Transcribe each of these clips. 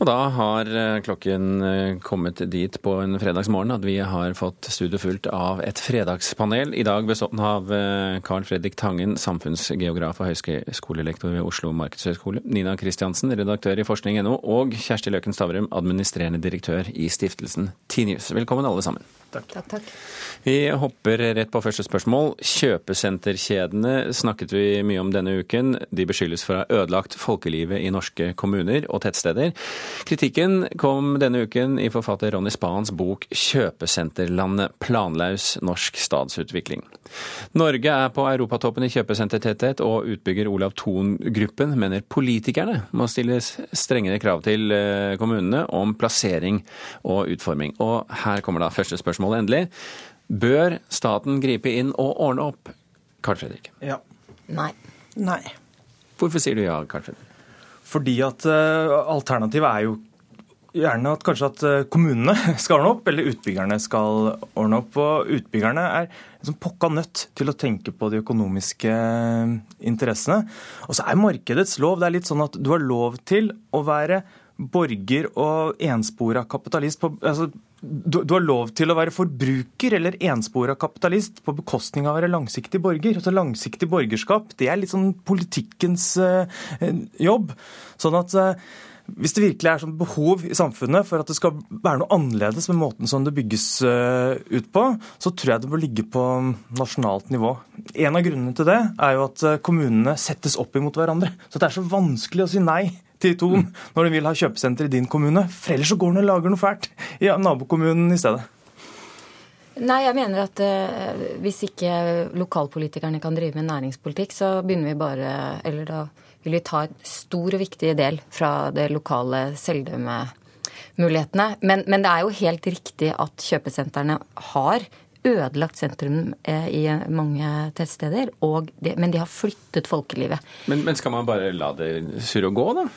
Og da har eh, klokken eh, kommet dit på en fredagsmorgen at vi har fått studio fullt av et fredagspanel. I dag bestått av eh, Carl Fredrik Tangen, samfunnsgeograf og høyskolelektor ved Oslo markedshøgskole, Nina Kristiansen, redaktør i forskning.no, og Kjersti Løken Stavrum, administrerende direktør i stiftelsen Tinius. Velkommen alle sammen. Takk. takk, takk. Vi hopper rett på første spørsmål. Kjøpesenterkjedene snakket vi mye om denne uken. De beskyldes for å ha ødelagt folkelivet i norske kommuner og tettsteder. Kritikken kom denne uken i forfatter Ronny Spahns bok 'Kjøpesenterlandet planlaus norsk stadsutvikling'. Norge er på europatoppen i kjøpesentertetthet, og utbygger Olav Thon-gruppen mener politikerne må stille strengere krav til eh, kommunene om plassering og utforming. Og her kommer da første spørsmål endelig. Bør staten gripe inn og ordne opp? Carl Fredrik. Ja. Nei. Nei. Hvorfor sier du ja, Carl Fredrik? Fordi at uh, alternativet er jo gjerne at kanskje at uh, kommunene skal ordne opp, eller utbyggerne skal ordne opp. Og utbyggerne er liksom pokka nødt til å tenke på de økonomiske uh, interessene. Og så er markedets lov det er litt sånn at du har lov til å være borger og enspora kapitalist på altså, du, du, har lov til å være forbruker eller enspora kapitalist på bekostning av å være langsiktig borger. Altså Langsiktig borgerskap det er litt sånn politikkens eh, jobb. Sånn at eh, hvis det virkelig er sånn behov i samfunnet for at det skal være noe annerledes med måten som det bygges eh, ut på, så tror jeg det bør ligge på nasjonalt nivå. En av grunnene til det er jo at kommunene settes opp imot hverandre. Så det er så vanskelig å si nei til Ton når du vil ha kjøpesenter i din kommune. For ellers så går den og lager noe fælt i nabokommunen i stedet. Nei, jeg mener at eh, hvis ikke lokalpolitikerne kan drive med næringspolitikk, så begynner vi bare Eller da vil vi ta en stor og viktig del fra det lokale selvdømmemulighetene. Men, men det er jo helt riktig at kjøpesentrene har ødelagt sentrum eh, i mange tettsteder, de, men de har flyttet folkelivet. Men, men skal man bare la det surre og gå, da?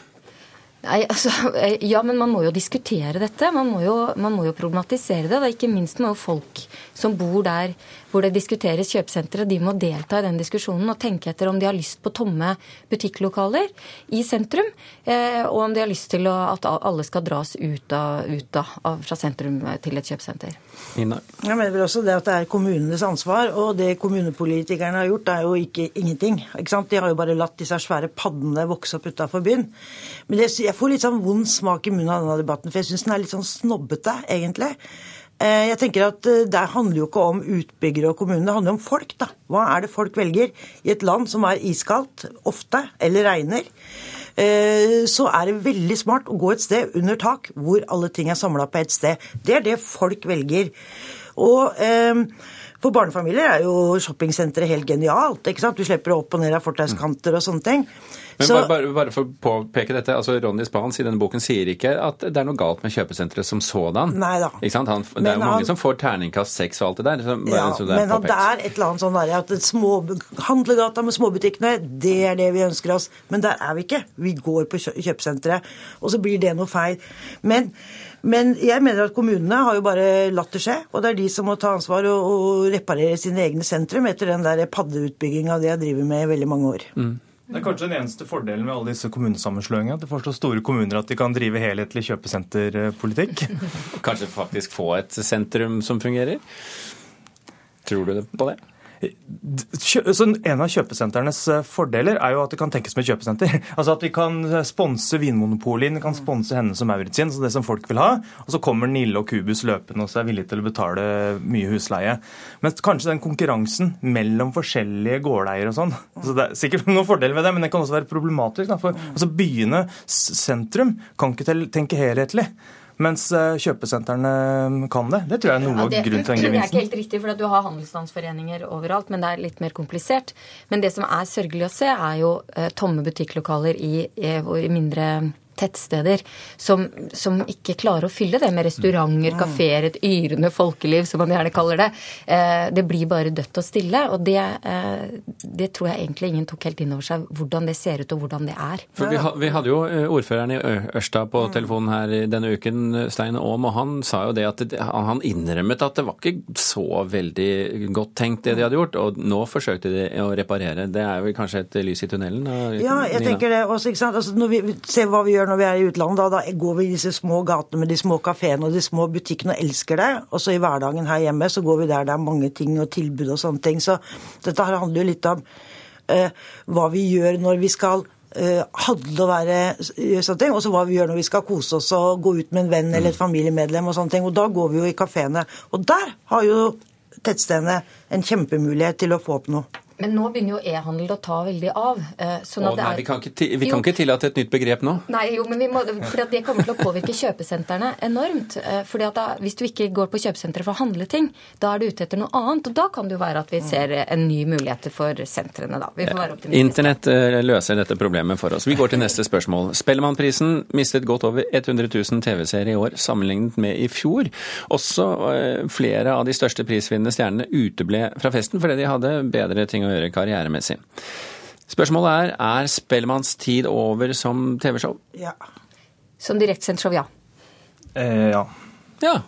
Nei, altså, eh, Ja, men man må jo diskutere dette. Man må jo, man må jo problematisere det. Da. Ikke minst må jo folk som bor der hvor det diskuteres kjøpesentre, de må delta i den diskusjonen og tenke etter om de har lyst på tomme butikklokaler i sentrum, eh, og om de har lyst til at alle skal dras ut, av, ut av, fra sentrum til et kjøpesenter. Ina. Jeg mener vel også det at det er kommunenes ansvar, og det kommunepolitikerne har gjort, er jo ikke ingenting. Ikke de har jo bare latt disse svære paddene vokse opp utafor byen. Men jeg får litt sånn vond smak i munnen av denne debatten, for jeg syns den er litt sånn snobbete, egentlig. Eh, jeg tenker at eh, Det handler jo ikke om utbyggere og kommunene, det handler om folk. da. Hva er det folk velger i et land som er iskaldt ofte, eller regner? Eh, så er det veldig smart å gå et sted under tak hvor alle ting er samla på ett sted. Det er det folk velger. Og for barnefamilier er jo shoppingsenteret helt genialt. ikke sant? Du slipper opp og ned av fortauskanter og sånne ting. Men så, bare, bare, bare, for å påpeke dette, altså Ronny Spahns i denne boken sier ikke at det er noe galt med kjøpesenteret som sådan. Nei da. Ikke sant? Han, det er jo mange han, som får terningkast seks og alt det der. Som, ja, det men at det er et eller annet sånn der, at små, handlegata med småbutikkene, det er det vi ønsker oss. Men der er vi ikke. Vi går på kjøpesenteret, og så blir det noe feil. Men men jeg mener at kommunene har jo bare latt det skje. Og det er de som må ta ansvar og, og reparere sine egne sentrum etter den der paddeutbygginga de har drevet med i veldig mange år. Mm. Det er kanskje den eneste fordelen med alle disse kommunesammenslåingene. At det får så store kommuner at de kan drive helhetlig kjøpesenterpolitikk. kanskje faktisk få et sentrum som fungerer? Tror du på det? En av kjøpesentrenes eh, fordeler er jo at det kan tenkes med kjøpesenter. Altså At vi kan eh, sponse Vinmonopolet vi kan sponse henne som Maurits så det som folk vil ha. Og så kommer Nille og Kubus løpende og er villige til å betale mye husleie. Men kanskje den konkurransen mellom forskjellige gårdeiere og sånn så Det er sikkert noen fordeler ved det, men det kan også være problematisk. Da, for altså Byene sentrum kan ikke tenke helhetlig. Mens eh, kjøpesentrene kan det. Det tror jeg er noe av ja, grunnen til den gevinsten. Det er ikke helt riktig, for du har handelsstandsforeninger overalt, men det er litt mer komplisert. Men det som er sørgelig å se, er jo eh, tomme butikklokaler i, i, i mindre tettsteder som, som, ikke klarer å fylle det med restauranter, kafeer, et yrende folkeliv, som man gjerne kaller det. Eh, det blir bare dødt og stille. Og det, eh, det, tror jeg egentlig ingen tok helt inn over seg, hvordan det ser ut og hvordan det er. For vi, vi hadde jo eh, ordføreren i Ørsta på mm. telefonen her denne uken, Stein Aam, og han sa jo det at det, han innrømmet at det var ikke så veldig godt tenkt det de hadde gjort, og nå forsøkte de å reparere. Det er vel kanskje et lys i tunnelen? Ja, jeg tenker det også, ikke sant. Altså, når vi ser hva vi gjør gjør når vi er i utlandet. Da, da går vi i disse små gatene med de små kafeene og de små butikkene og elsker det. Og så i hverdagen her hjemme så går vi der det er mange ting og tilbud og sånne ting. Så dette her handler jo litt om uh, hva vi gjør når vi skal uh, handle og være sånne ting, og så hva vi gjør når vi skal kose oss og gå ut med en venn eller et familiemedlem og sånne ting. Og da går vi jo i kafeene. Og der har jo tettstedene en kjempemulighet til å få opp noe. Men nå begynner jo e-handel å ta veldig av. Eh, sånn Å, nei, er... Vi kan, ikke, vi kan ikke, tillate et nytt begrep nå. Nei, jo, men vi må, fordi det kommer til å påvirke kjøpesentrene enormt. Eh, fordi at da, Hvis du ikke går på kjøpesenteret for å handle ting, da er du ute etter noe annet. Og da kan det jo være at vi ser en ny mulighet for sentrene, da. Vi får være optimistiske. Internett eh, løser dette problemet for oss. Vi går til neste spørsmål. Spellemannprisen mistet godt over 100 000 TV-seere i år sammenlignet med i fjor. Også flere av de største prisvinnende stjernene uteble fra festen fordi de hadde bedre ting å gjøre karrieremessig. Spørsmålet er er Spellemanns tid over som TV-show? Ja. Som direktesendt show, ja. Eh, ja. Ja.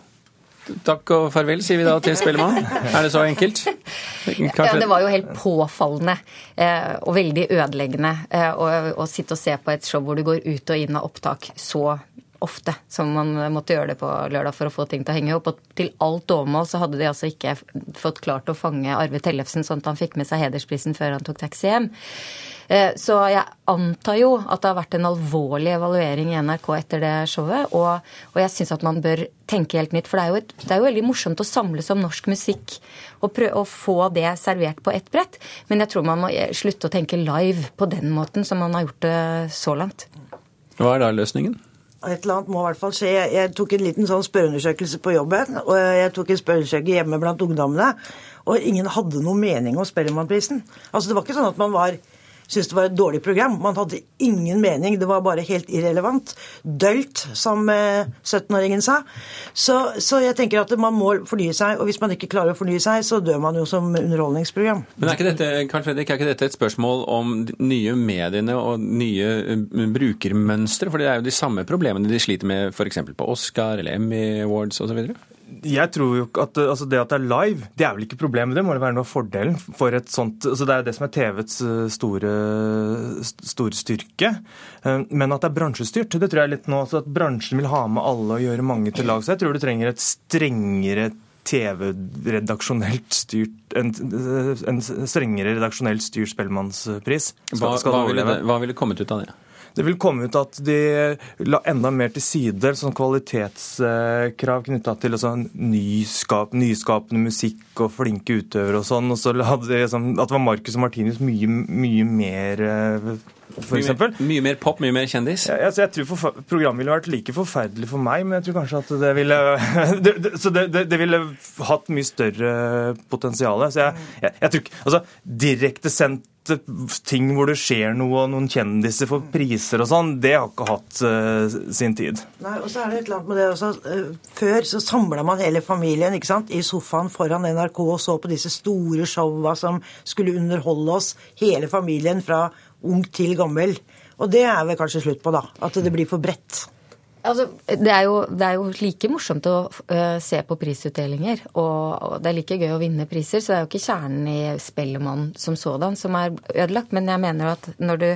Takk og farvel, sier vi da til Spellemann. Er det så enkelt? Kanskje... Ja, det var jo helt påfallende eh, og veldig ødeleggende eh, å, å, sitte og se på et show hvor du går ut og inn av opptak så ofte som man måtte gjøre det på lørdag for å få ting til å henge opp. Og til alt overmål så hadde de altså ikke fått klart å fange Arve Tellefsen sånn at han fikk med seg hedersprisen før han tok taxi hjem. Eh, så jeg antar jo at det har vært en alvorlig evaluering i NRK etter det showet. Og, og jeg syns at man bør tenke helt nytt. For det er, jo et, det er jo veldig morsomt å samles om norsk musikk og prøve å få det servert på ett brett. Men jeg tror man må slutte å tenke live på den måten som man har gjort det så langt. Hva er da løsningen? Et eller annet må i hvert fall skje. Jeg, tok en liten sånn spørreundersøkelse på jobben, og jeg tok en spørreundersøkelse hjemme blant ungdommene. Og ingen hadde noen mening om Spellemannprisen. Altså, det var ikke sånn at man var syntes det var et dårlig program. Man hadde ingen mening. Det var bare helt irrelevant. Dølt, som 17-åringen eh, sa. Så, så, jeg tenker at man må fornye seg. Og hvis man ikke klarer å fornye seg, så dør man jo som underholdningsprogram. Men er ikke dette, Carl Fredrik, er ikke dette et spørsmål om de nye mediene og nye eh, brukermønstre? For det er jo de samme problemene de sliter med f.eks. på Oscar eller Emmy Awards osv.? Jeg tror jo at altså Det at det er live, det er vel ikke problemet. Det må det være noe av fordelen for et sånt altså Det er jo det som er TVs eh, store, store, styrke. Eh, men at det er bransjestyrt, det tror jeg litt nå. Så at bransjen vil ha med alle og gjøre mange til lag. Så jeg tror du trenger et strengere TV-redaksjonelt styrt en, en, strengere redaksjonelt styrt Spellemannspris. Hva, hva, ville, hva ville kommet ut av det? Det vil komme ut at de la enda mer til side sånn kvalitetskrav knytta til sånn nyskap, nyskapende musikk og flinke utøvere og sånn. Og så la de, sånn, at det var Marcus og Martinus mye, mye mer eh, for mye, mer, mye mer pop, mye mer kjendis? Ja, altså jeg tror for, Programmet ville vært like forferdelig for meg, men jeg tror kanskje at det ville det, det, Så det, det, ville hatt mye større potensial. Så jeg, jeg, jeg tror ikke Altså, direktesendt ting hvor det skjer noe, og noen kjendiser får priser og sånn, det har ikke hatt uh, sin tid. Nei, og så er det et eller annet med det også. Uh, før så samla man hele familien ikke sant, i sofaen foran NRK og så på disse store showa som skulle underholde oss, hele familien fra ung til gammel. Og det er vel kanskje slutt på, da. At det blir for bredt. Altså, det, er jo, det, er jo, like morsomt å uh, se på prisutdelinger, og, og, det er like gøy å vinne priser. Så det er jo ikke kjernen i Spellemann som sådan som er ødelagt. Men jeg mener at når du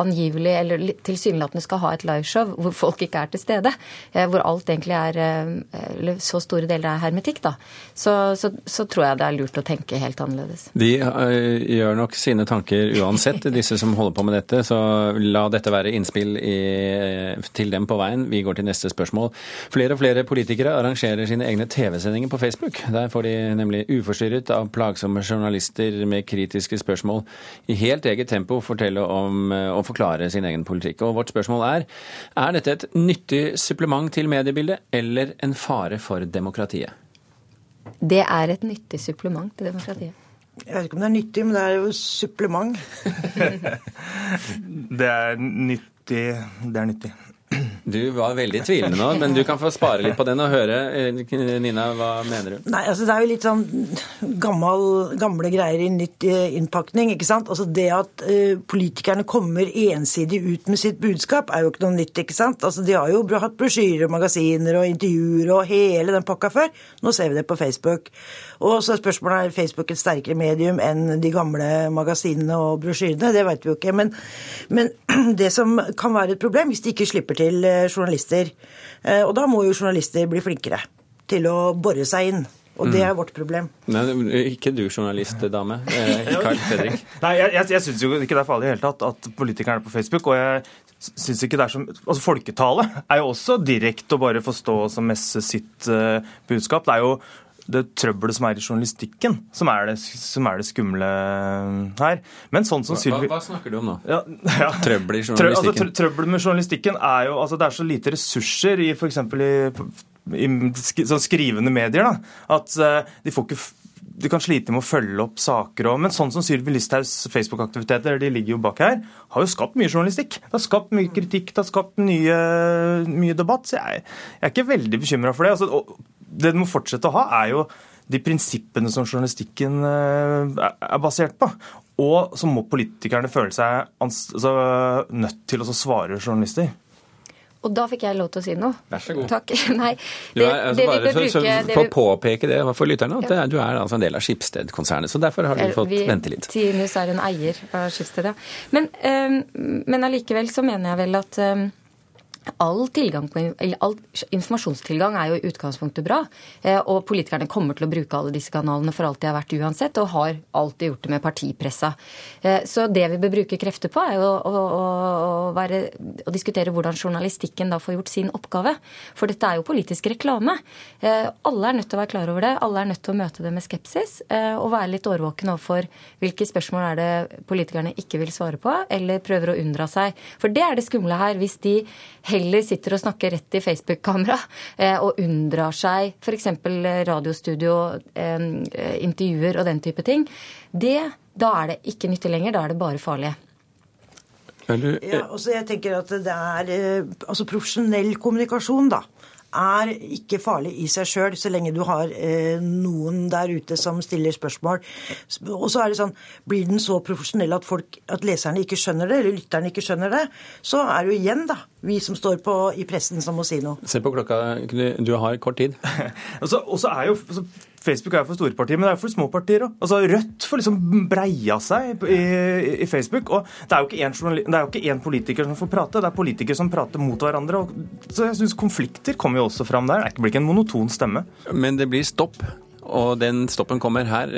angivelig eller tilsynelatende skal ha et liveshow hvor folk ikke er til stede. Eh, hvor alt egentlig er eh, så store deler er hermetikk, da. Så, så, så tror jeg det er lurt å tenke helt annerledes. De uh, gjør nok sine tanker uansett, disse som holder på med dette. Så la dette være innspill i, til dem på veien. Vi går til neste spørsmål. Flere og flere politikere arrangerer sine egne TV-sendinger på Facebook. Der får de nemlig uforstyrret av plagsomme journalister med kritiske spørsmål i helt eget tempo fortelle om forklare sin egen politikk. Og vårt spørsmål er er dette et nyttig supplement til mediebildet eller en fare for demokratiet? Det er et nyttig supplement til demokratiet. Jeg vet ikke om det er nyttig, men det er jo supplement. det er nyttig Det er nyttig. Du var veldig tvilende nå, men du kan få spare litt på den og høre. Eh, Nina, hva mener du? Nei, altså Det er jo litt sånn gammel, gamle greier i nytt eh, innpakning. ikke sant? Altså Det at uh, politikerne kommer ensidig ut med sitt budskap, er jo ikke noe nytt. ikke sant? Altså De har jo hatt brosjyrer, magasiner og intervjuer og hele den pakka før. Nå ser vi det på Facebook. Og så er spørsmålet er Facebook et sterkere medium enn de gamle magasinene og brosjyrene. Det vet vi jo ikke. Men, men det som kan være et problem, hvis de ikke slipper til journalister. Eh, og da må jo journalister bli flinkere til å bore seg inn. Og det mm. er vårt problem. Nei, ikke du journalistdame. Eh, Carl Fredrik. Nei, Jeg, jeg, jeg syns jo ikke det er farlig i det hele tatt at politikerne er på Facebook. og jeg synes ikke det er som, altså Folketale er jo også direkte å bare få stå og messe sitt uh, budskap. Det er jo det trøbbelet som er i journalistikken, som er det, som er det skumle her. Men sånn som Sylvi... Hva, hva, snakker du om nå? Ja, ja. Trøbbel i journalistikken? Trø, altså, trøbbel med journalistikken er jo altså Det er så lite ressurser i f.eks. i, i sånn skrivende medier da, at uh, de får ikke du kan slite med å følge opp saker og Men sånn som Sylvi Listhaugs Facebook-aktiviteter, de ligger jo bak her, har jo skapt mye journalistikk. Det har skapt mye kritikk, det har skapt mye, mye debatt. Så jeg, jeg er ikke veldig bekymra for det. Altså, det du må fortsette å ha, er jo de prinsippene som journalistikken eh, er basert på. Og så må politikerne føle seg altså, nødt til å svare journalister. Og da fikk jeg lov til å si noe. Vær så god. Takk. Nei, det, er, altså det bare, bruke, så, så, For å påpeke det for lytterne, at ja. du er altså en del av Skipsted-konsernet. Så derfor har du fått vi, vente litt. Tinus er en eier av Skipsted, ja. Men, um, men allikevel så mener jeg vel at um, All, på, all, informasjonstilgang er jo i utgangspunktet bra. Eh, og politikerne kommer til å bruke alle disse kanalene for alt de har vært uansett, og har alltid gjort det med partipressa. Eh, så det vi bør bruke krefter på, er jo å, å, å, være, å, diskutere hvordan journalistikken da får gjort sin oppgave. For dette er jo politisk reklame. Eh, alle er nødt til å være klar over det. Alle er nødt til å møte det med skepsis og være litt årvåken overfor hvilke spørsmål er det politikerne ikke vil svare på, eller prøver å unndra seg. For det er det skumle her. Hvis de heller sitter og snakker rett i Facebook-kamera eh, og unndrar seg f.eks. radiostudio, eh, intervjuer og den type ting, det, da er det ikke nyttig lenger. Da er det bare farlig. Ja, jeg tenker at det er eh, altså profesjonell kommunikasjon, da er ikke farlig i seg sjøl, så lenge du har eh, noen der ute som stiller spørsmål. Og så er det sånn, Blir den så profesjonell at, folk, at leserne ikke skjønner det, eller lytterne ikke skjønner det, så er det jo igjen da, vi som står på, i pressen som må si noe. Se på klokka, du har kort tid. og så er jo altså, Facebook er jo for store partier, men det er jo for små partier òg. Altså, Rødt får liksom breia seg i, i Facebook. Og det er, jo ikke én politiker som får prate, det er politikere som prater mot hverandre. Og, så jeg syns konflikter kommer jo også fram der. Det blir ikke en monoton stemme. Men det blir stopp. Og den stoppen kommer her.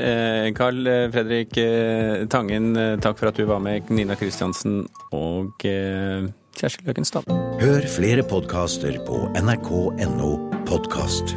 Carl eh, Fredrik eh, Tangen, eh, takk for at du var med. Nina Kristiansen og Kjersti Løkenstad. Hør flere podkaster på nrk.no podkast.